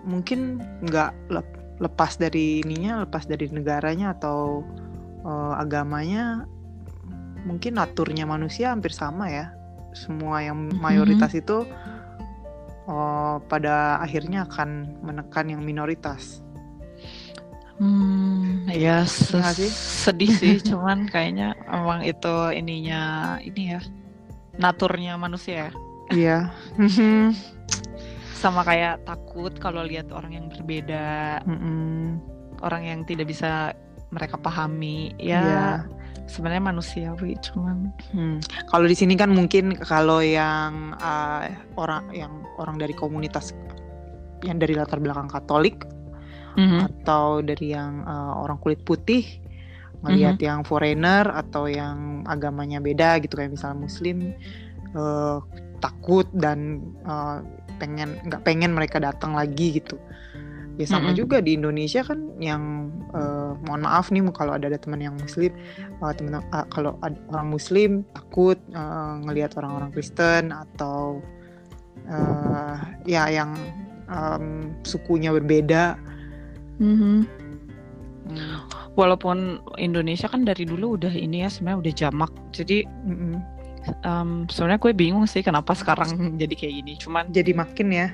Speaker 1: mungkin nggak lep- lepas dari ininya lepas dari negaranya atau eh, agamanya mungkin naturnya manusia hampir sama ya. Semua yang
Speaker 2: Mhm.
Speaker 1: mayoritas itu eh, pada akhirnya akan menekan yang minoritas.
Speaker 2: Hmm, ya se-
Speaker 1: nggak sih?
Speaker 2: sedih sih, cuman kayaknya emang itu ininya ini ya naturnya manusia ya.
Speaker 1: iya
Speaker 2: Sama kayak takut kalau lihat orang yang berbeda,
Speaker 1: Mm-mm.
Speaker 2: orang yang tidak bisa mereka pahami. Ya,
Speaker 1: Iya.
Speaker 2: sebenarnya manusiawi, cuman
Speaker 1: Hmm. Kalau di sini kan mungkin kalau yang uh, orang yang orang dari komunitas yang dari latar belakang Katolik
Speaker 2: Mhm.
Speaker 1: atau dari yang uh, orang kulit putih melihat yang foreigner atau yang agamanya beda gitu kayak misalnya Muslim uh, takut dan uh, pengen nggak pengen mereka datang lagi gitu. Ya sama
Speaker 2: Mm-mm.
Speaker 1: juga di Indonesia kan yang uh, mohon maaf nih kalau ada ada teman yang Muslim uh, teman uh, kalau ada orang Muslim takut uh, ngelihat orang-orang Kristen atau uh, ya yang um, sukunya berbeda.
Speaker 2: Mhm.
Speaker 1: Hmm,
Speaker 2: Walaupun Indonesia kan dari dulu udah ini ya sebenarnya udah jamak. Jadi
Speaker 1: mm-mm.
Speaker 2: em, sebenarnya gue bingung sih kenapa sekarang jadi kayak gini. Cuman
Speaker 1: Jadi makin ya.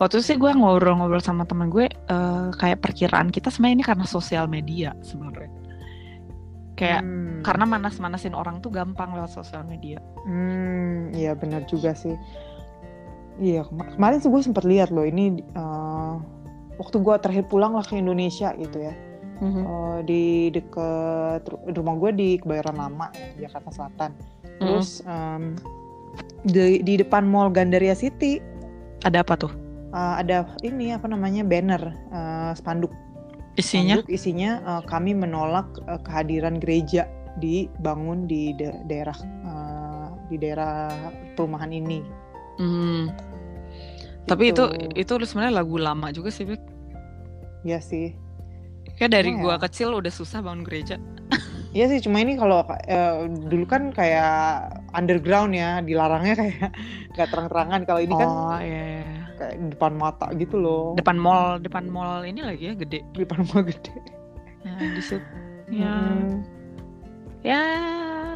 Speaker 2: waktu itu sih gue ngobrol-ngobrol sama teman gue eh, kayak perkiraan kita sebenarnya ini karena sosial media sebenarnya. Kayak
Speaker 1: Hmm.
Speaker 2: karena manas-manasin orang tuh gampang lewat sosial media.
Speaker 1: Hmm, iya benar juga sih. Iya kema- kemarin sih gue sempat lihat loh ini uh, waktu gue terakhir pulang lah ke Indonesia gitu ya Uh, di deket ru- rumah gue di Kebayoran Lama ya, Jakarta Selatan. Terus um, di, di depan Mall Gandaria City
Speaker 2: Ada apa tuh?
Speaker 1: uh, ada ini apa namanya banner uh, spanduk.
Speaker 2: Isinya?
Speaker 1: Spanduk isinya uh, kami menolak uh, kehadiran gereja dibangun di da- daerah uh, di daerah perumahan ini.
Speaker 2: Hmm. Tapi itu
Speaker 1: Gitu.
Speaker 2: itu sebenarnya lagu lama juga sih, Bek.
Speaker 1: Iya sih.
Speaker 2: Kayak dari
Speaker 1: Cuma
Speaker 2: gua
Speaker 1: ya.
Speaker 2: kecil udah susah bangun gereja.
Speaker 1: Iya sih, cuma ini kalau eh, dulu kan kayak underground ya, dilarangnya kayak nggak terang-terangan. Kalau ini kan
Speaker 2: oh iya. iya.
Speaker 1: kayak di depan mata gitu loh,
Speaker 2: Depan mall, depan mall ini lagi ya gede.
Speaker 1: depan mall gede.
Speaker 2: Ya, di situ. Ya.
Speaker 1: Mm-mm.
Speaker 2: ya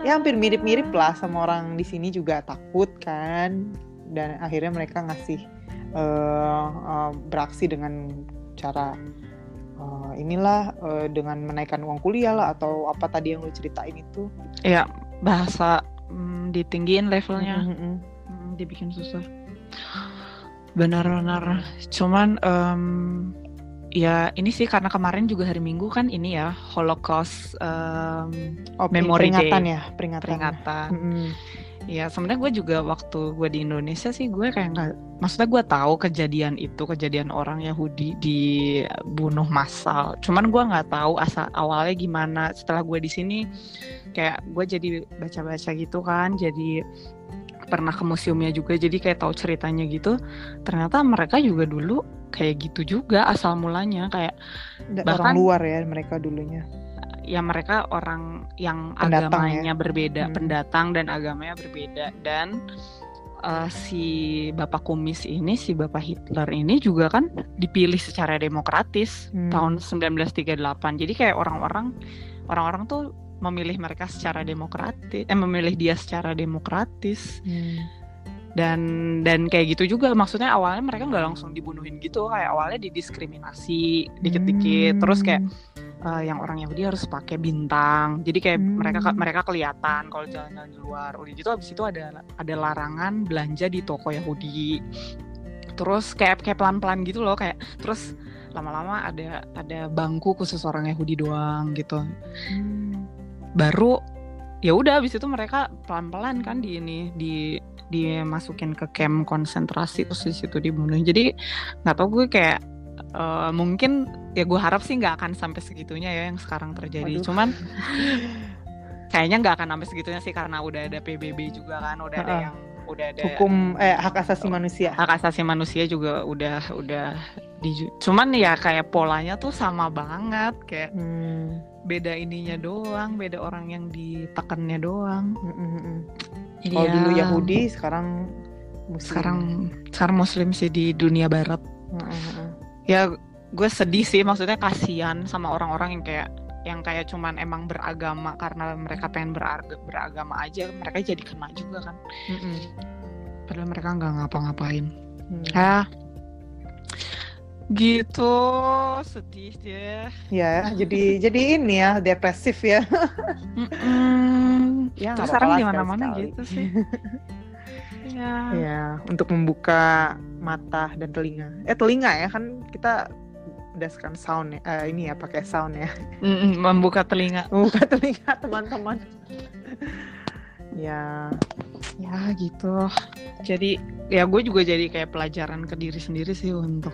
Speaker 1: ya hampir mirip-mirip lah sama orang di sini juga takut kan dan akhirnya mereka ngasih uh, uh, beraksi dengan cara uh, inilah uh, dengan menaikkan uang kuliah lah atau apa tadi yang lu ceritain itu
Speaker 2: ya bahasa mm, ditinggiin levelnya
Speaker 1: Mm, mm, mm.
Speaker 2: Dibikin susah benar-benar cuman em, ya ini sih karena kemarin juga hari Minggu kan ini ya Holocaust em,
Speaker 1: oh,
Speaker 2: Memory
Speaker 1: peringatan
Speaker 2: Day.
Speaker 1: ya peringatan
Speaker 2: peringatan
Speaker 1: Mm, mm.
Speaker 2: Ya sebenarnya gue juga waktu gue di Indonesia sih gue kayak nggak, maksudnya gue tahu kejadian itu kejadian orang Yahudi dibunuh massal. Cuman gue nggak tahu asal awalnya gimana. Setelah gue di sini kayak gue jadi baca-baca gitu kan, jadi pernah ke museumnya juga, jadi kayak tahu ceritanya gitu. Ternyata mereka juga dulu kayak gitu juga asal mulanya kayak
Speaker 1: Da-
Speaker 2: Bahkan-
Speaker 1: orang luar ya mereka dulunya
Speaker 2: ya mereka orang yang
Speaker 1: Pendatang
Speaker 2: agamanya berbeda,
Speaker 1: Hmm.
Speaker 2: pendatang dan agamanya berbeda dan eh, si Bapak Kumis ini, si Bapak Hitler ini juga kan dipilih secara demokratis
Speaker 1: Hmm.
Speaker 2: tahun 1938. Jadi kayak orang-orang orang-orang tuh memilih mereka secara demokratis, eh memilih dia secara demokratis
Speaker 1: Hmm.
Speaker 2: dan dan kayak gitu juga maksudnya awalnya mereka nggak langsung dibunuhin gitu kayak awalnya didiskriminasi dikit-dikit terus kayak Eh, yang orang Yahudi harus pakai bintang. Jadi kayak
Speaker 1: Hmm.
Speaker 2: mereka mereka kelihatan kalau jalan-jalan di luar. Udah gitu abis itu ada ada larangan belanja di toko Yahudi. Terus kayak kayak pelan-pelan gitu loh kayak terus lama-lama ada ada bangku khusus orang Yahudi doang gitu.
Speaker 1: Hmm.
Speaker 2: Baru ya udah abis itu mereka pelan-pelan kan di ini di dimasukin ke camp konsentrasi terus di situ dibunuh. Jadi nggak tau gue kayak eh, mungkin ya gue harap sih nggak akan sampai segitunya ya yang sekarang terjadi.
Speaker 1: Waduh.
Speaker 2: Cuman kayaknya nggak akan sampai segitunya sih karena udah ada PBB juga kan, udah ada
Speaker 1: Ha-ha.
Speaker 2: yang udah ada
Speaker 1: hukum eh hak asasi manusia
Speaker 2: hak asasi manusia juga udah udah di cuman ya kayak polanya tuh sama banget kayak
Speaker 1: Hmm.
Speaker 2: beda ininya doang beda orang yang ditekannya doang
Speaker 1: Mm, Kalau
Speaker 2: ya,
Speaker 1: dulu Yahudi, sekarang Muslim.
Speaker 2: sekarang sekarang muslim sih di dunia barat
Speaker 1: mm.
Speaker 2: ya gue sedih sih maksudnya kasihan sama orang-orang yang kayak yang kayak cuman emang beragama karena mereka pengen berag- beragama aja mereka jadi kena juga kan
Speaker 1: Mm, mm.
Speaker 2: padahal mereka nggak ngapa-ngapain
Speaker 1: Hmm.
Speaker 2: ya gitu sedih deh
Speaker 1: Ya, jadi jadi ini ya depresif ya.
Speaker 2: Mm-mm.
Speaker 1: Ya,
Speaker 2: terus sekarang di mana-mana gitu sih ya
Speaker 1: Ya, untuk membuka mata dan telinga. Eh telinga ya kan kita berdasarkan sound ya. Eh, ini ya pakai sound ya.
Speaker 2: Mm-mm, membuka telinga
Speaker 1: Membuka telinga teman-teman. ya,
Speaker 2: ya gitu jadi ya gue juga jadi kayak pelajaran ke diri sendiri sih untuk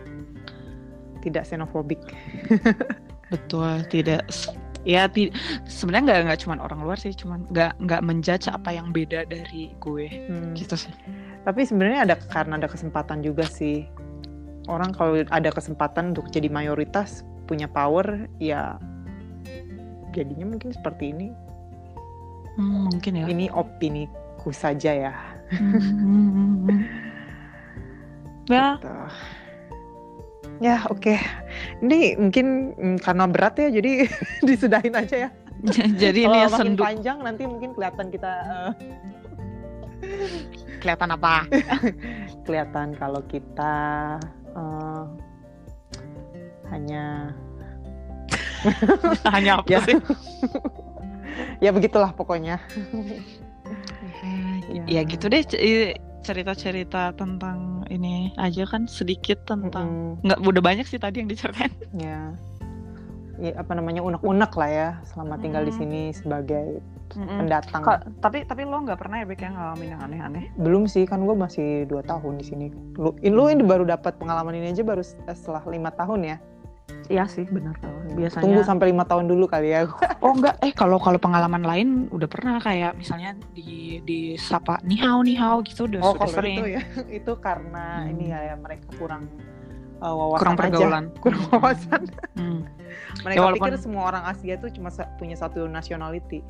Speaker 1: tidak xenofobik.
Speaker 2: betul tidak ya ti- sebenarnya nggak nggak cuman orang luar sih cuman nggak nggak menjudge apa yang beda dari gue
Speaker 1: Hmm.
Speaker 2: gitu sih
Speaker 1: Tapi sebenarnya ada karena ada kesempatan juga sih. Orang kalau ada kesempatan untuk jadi mayoritas punya power ya jadinya mungkin seperti ini.
Speaker 2: Hmm, mungkin ya
Speaker 1: Ini opini ku saja ya.
Speaker 2: Hmm. ya
Speaker 1: Gitu. Ya oke. Ini mungkin karena berat ya jadi disudahin aja ya.
Speaker 2: jadi ini ya sendu
Speaker 1: panjang nanti mungkin kelihatan kita eh,
Speaker 2: kelihatan apa
Speaker 1: kelihatan kalau kita eh, hanya
Speaker 2: hanya apa
Speaker 1: Ya.
Speaker 2: sih
Speaker 1: ya begitulah pokoknya.
Speaker 2: ya,
Speaker 1: Ya.
Speaker 2: gitu deh cerita-cerita tentang ini aja kan sedikit tentang
Speaker 1: Mm-mm.
Speaker 2: nggak udah banyak sih tadi yang diceritain
Speaker 1: ya. Ya apa namanya unek-unek lah ya selama tinggal di
Speaker 2: Mm.
Speaker 1: sini sebagai pendatang.
Speaker 2: Kok- tapi tapi lo nggak pernah ya Bek yang ngalamin yang aneh-aneh
Speaker 1: Belum sih kan gue masih dua tahun di sini. Lu, lu ini baru dapat pengalaman ini aja baru setelah lima tahun ya.
Speaker 2: iya sih benar biasanya
Speaker 1: Tunggu sampai lima tahun dulu kali ya.
Speaker 2: Oh enggak, eh kalau kalau pengalaman lain udah pernah kayak misalnya di di sapa nihau nihau gitu udah
Speaker 1: Oh
Speaker 2: sudah sering
Speaker 1: itu ya itu karena
Speaker 2: Hmm.
Speaker 1: ini ya, ya mereka kurang uh, wawasan
Speaker 2: kurang
Speaker 1: aja.
Speaker 2: pergaulan.
Speaker 1: Kurang wawasan.
Speaker 2: Hmm.
Speaker 1: Mereka
Speaker 2: Ya, walaupun-
Speaker 1: pikir semua orang Asia tuh cuma punya satu nationality.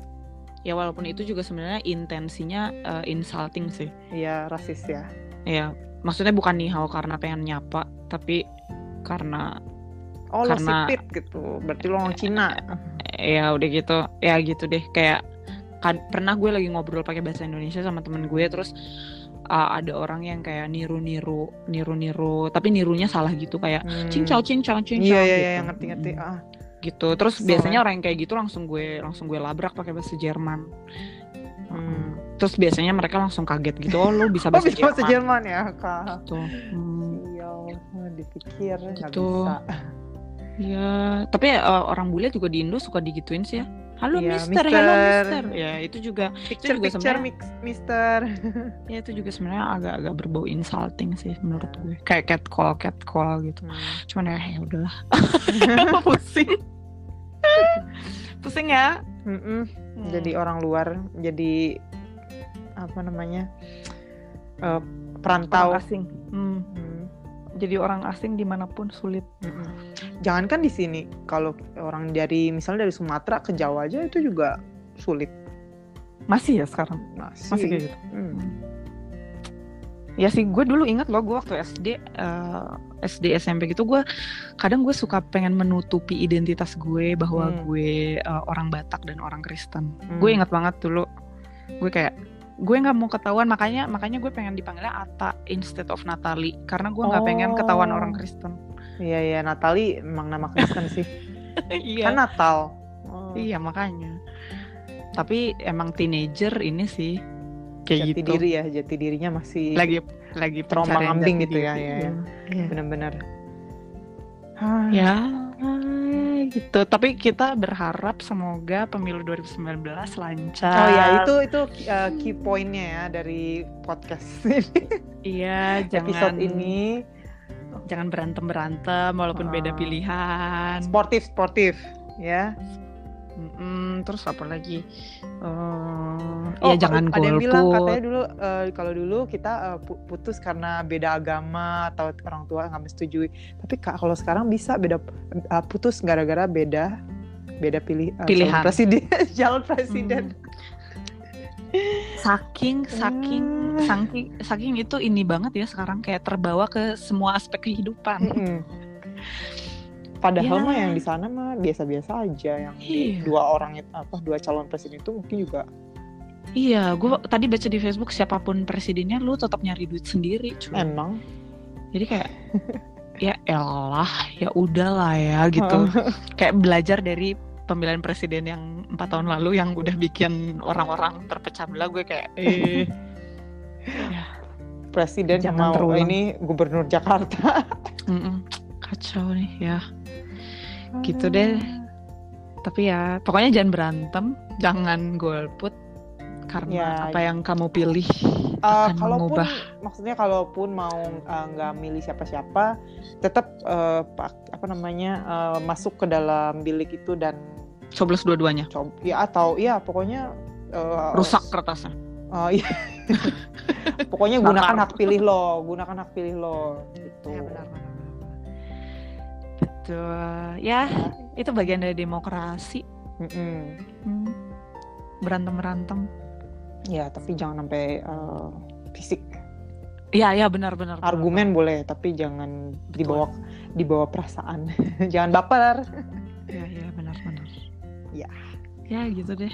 Speaker 2: Ya walaupun itu juga sebenarnya intensinya eh, insulting sih.
Speaker 1: Iya rasis ya.
Speaker 2: Ya maksudnya bukan nihau karena pengen nyapa, tapi karena
Speaker 1: Oh lo
Speaker 2: Karena-
Speaker 1: sipit gitu. Berarti lo orang Cina.
Speaker 2: ya udah gitu, ya gitu deh kayak kad- pernah gue lagi ngobrol pakai bahasa Indonesia sama temen gue terus uh, ada orang yang kayak niru-niru niru-niru tapi nirunya salah gitu kayak
Speaker 1: Hmm.
Speaker 2: cincau cincau cincau
Speaker 1: Iya iya
Speaker 2: gitu.
Speaker 1: iya yang ngerti-ngerti.
Speaker 2: Mm,
Speaker 1: Ah.
Speaker 2: Gitu terus
Speaker 1: Kesel
Speaker 2: biasanya
Speaker 1: ya.
Speaker 2: orang yang kayak gitu langsung gue langsung gue labrak pakai bahasa Jerman
Speaker 1: Hmm.
Speaker 2: terus biasanya mereka langsung kaget gitu oh lu bisa
Speaker 1: Oh
Speaker 2: bahasa
Speaker 1: bisa bahasa
Speaker 2: Jerman
Speaker 1: Jerman ya kak.
Speaker 2: gitu Hmm,
Speaker 1: Sial, oh, dipikir
Speaker 2: Gitu.
Speaker 1: bisa.
Speaker 2: ya tapi uh, orang bule juga di Indo suka digituin sih ya halo
Speaker 1: Iya,
Speaker 2: mister,
Speaker 1: mister.
Speaker 2: hello mister ya itu juga
Speaker 1: Picture
Speaker 2: juga
Speaker 1: picture mix, Mister.
Speaker 2: ya itu juga sebenarnya agak-agak berbau insulting sih menurut gue kayak cat call cat call gitu
Speaker 1: Hmm.
Speaker 2: cuman ya ya udahlah pusing pusing ya
Speaker 1: Mm-mm.
Speaker 2: Hmm.
Speaker 1: Jadi orang luar, jadi apa namanya eh, perantau.
Speaker 2: orang asing Hmm,
Speaker 1: Hmm.
Speaker 2: Jadi orang asing di mana pun sulit
Speaker 1: Mm-mm. Jangankan di sini, kalau orang dari misalnya dari Sumatera ke Jawa aja itu juga sulit.
Speaker 2: masih ya sekarang
Speaker 1: Masih,
Speaker 2: masih kayak gitu
Speaker 1: Hmm.
Speaker 2: ya sih gue dulu ingat loh gue waktu SD eh, SD SMP gitu gue kadang gue suka pengen menutupi identitas gue bahwa
Speaker 1: Hmm.
Speaker 2: gue eh, orang Batak dan orang Kristen
Speaker 1: Hmm.
Speaker 2: gue ingat banget dulu gue kayak gue nggak mau ketahuan makanya makanya gue pengen dipanggilnya Ata instead of Natali karena gue nggak pengen ketahuan
Speaker 1: Oh.
Speaker 2: orang Kristen
Speaker 1: Iya iya Natali emang nama Kristen sih.
Speaker 2: iya
Speaker 1: Kan Natal. Oh.
Speaker 2: iya makanya tapi emang teenager ini sih kayak
Speaker 1: Jati
Speaker 2: gitu
Speaker 1: diri ya, jati dirinya masih
Speaker 2: lagi lagi
Speaker 1: Trauma ambing gitu ya,
Speaker 2: diri.
Speaker 1: ya, ya.
Speaker 2: Iya.
Speaker 1: benar-benar.
Speaker 2: ya gitu. Tapi kita berharap semoga pemilu 2019 lancar.
Speaker 1: Oh ya itu itu uh, key pointnya ya dari podcast
Speaker 2: iya jangan
Speaker 1: episode ini.
Speaker 2: jangan berantem berantem walaupun beda
Speaker 1: Ah.
Speaker 2: pilihan.
Speaker 1: Sportif sportif ya.
Speaker 2: Mm-mm, terus apa lagi Eh,
Speaker 1: Oh,
Speaker 2: ya jangan
Speaker 1: ada yang bilang katanya dulu uh, kalau dulu kita uh, pu- putus karena beda agama atau orang tua nggak menyetujui. Tapi kak kalau sekarang bisa beda uh, putus gara-gara beda beda pilih uh,
Speaker 2: Pilihan.
Speaker 1: presiden calon presiden.
Speaker 2: saking saking
Speaker 1: Hmm.
Speaker 2: saking saking itu ini banget ya sekarang kayak terbawa ke semua aspek kehidupan
Speaker 1: Mm-mm. Padahal
Speaker 2: Ya.
Speaker 1: mah yang di sana mah biasa-biasa aja yang
Speaker 2: Iya.
Speaker 1: dua orang itu apa dua calon presiden itu mungkin juga
Speaker 2: iya gue tadi baca di Facebook siapa pun presidennya lu tetap nyari duit sendiri cuy
Speaker 1: emang
Speaker 2: jadi kayak ya elah ya udahlah ya gitu kayak belajar dari pemilihan presiden yang empat tahun lalu yang udah bikin orang-orang terpecah belah gue kayak eh
Speaker 1: presiden
Speaker 2: Jangan
Speaker 1: mau
Speaker 2: terulang.
Speaker 1: ini gubernur Jakarta.
Speaker 2: mm-mm, kacau nih ya gitu deh. Tapi ya pokoknya jangan berantem. Jangan golput. Karena
Speaker 1: Ya,
Speaker 2: apa yang kamu pilih
Speaker 1: Eh,
Speaker 2: akan
Speaker 1: kalaupun
Speaker 2: mengubah.
Speaker 1: maksudnya kalaupun mau eh, nggak milih siapa-siapa, tetap eh, pak- apa namanya eh, masuk ke dalam bilik itu dan
Speaker 2: coblos dua-duanya.
Speaker 1: Coba ya atau ya pokoknya eh,
Speaker 2: rusak kertasnya.
Speaker 1: Eh, iya. pokoknya gunakan hak pilih lo, gunakan hak pilih lo gitu.
Speaker 2: ya benar benar betul ya itu bagian dari demokrasi
Speaker 1: Mm-mm.
Speaker 2: Hmm. berantem berantem
Speaker 1: Ya tapi jangan sampai eh, fisik.
Speaker 2: Iya iya benar benar. benar,
Speaker 1: Argumen boleh, tapi jangan dibawa dibawa perasaan. jangan baper.
Speaker 2: benar. Iya iya benar benar.
Speaker 1: Ya.
Speaker 2: Ya gitu deh.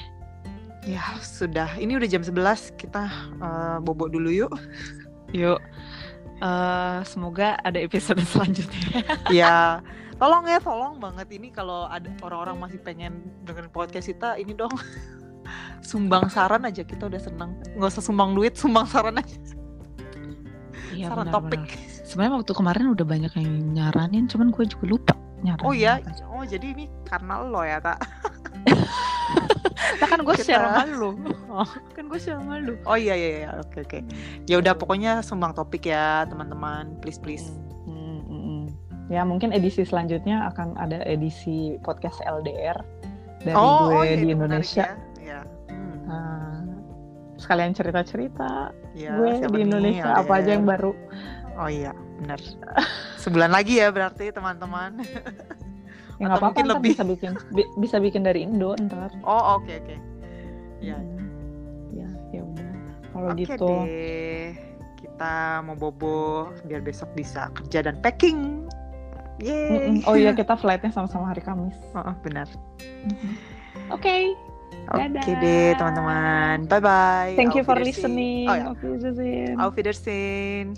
Speaker 1: Ya sudah, ini udah jam 11 kita eh, bobok dulu yuk.
Speaker 2: Yuk. eh semoga ada episode selanjutnya.
Speaker 1: ya, tolong ya, tolong banget ini kalau ada orang-orang masih pengen dengerin podcast kita, ini dong sumbang saran aja kita udah seneng. Nggak usah sumbang duit, sumbang saran aja.
Speaker 2: Iya
Speaker 1: saran
Speaker 2: benar,
Speaker 1: topik.
Speaker 2: benar. Sebenarnya waktu kemarin udah banyak yang nyaranin, cuman gue juga lupa nyaranin.
Speaker 1: Oh ya,
Speaker 2: apa.
Speaker 1: oh jadi ini karena lo ya tak?
Speaker 2: Nah, kan gue share sama lu.
Speaker 1: Oh.
Speaker 2: Kan gue share sama lu.
Speaker 1: Oh iya iya iya, oke oke. Ya udah pokoknya sumbang topik ya teman-teman, please please.
Speaker 2: Hmm. Ya mungkin edisi selanjutnya akan ada edisi podcast LDR dari gue
Speaker 1: iya,
Speaker 2: di Indonesia.
Speaker 1: ya. Iya. Hmm.
Speaker 2: Nah, sekalian cerita-cerita
Speaker 1: Ya,
Speaker 2: gue di Indonesia apa aja yang baru.
Speaker 1: Oh iya, benar. Sebulan lagi ya berarti teman-teman.
Speaker 2: Ya
Speaker 1: Atau
Speaker 2: nggak apa-apa
Speaker 1: mungkin lebih.
Speaker 2: bisa bikin bi- bisa bikin dari Indo ntar.
Speaker 1: Oh oke oke. Ya.
Speaker 2: Hmm. Ya, ya udah. Kalau
Speaker 1: Oke
Speaker 2: gitu.
Speaker 1: deh. Kita mau bobo biar besok bisa kerja dan packing. Yeay.
Speaker 2: Oh iya kita flightnya sama-sama hari Kamis.
Speaker 1: Oh, oh, benar.
Speaker 2: Oke,
Speaker 1: Oke deh teman-teman. Bye bye.
Speaker 2: Thank you for listening.
Speaker 1: Oh ya.
Speaker 2: Auf Wiedersehen.
Speaker 1: Auf Wiedersehen.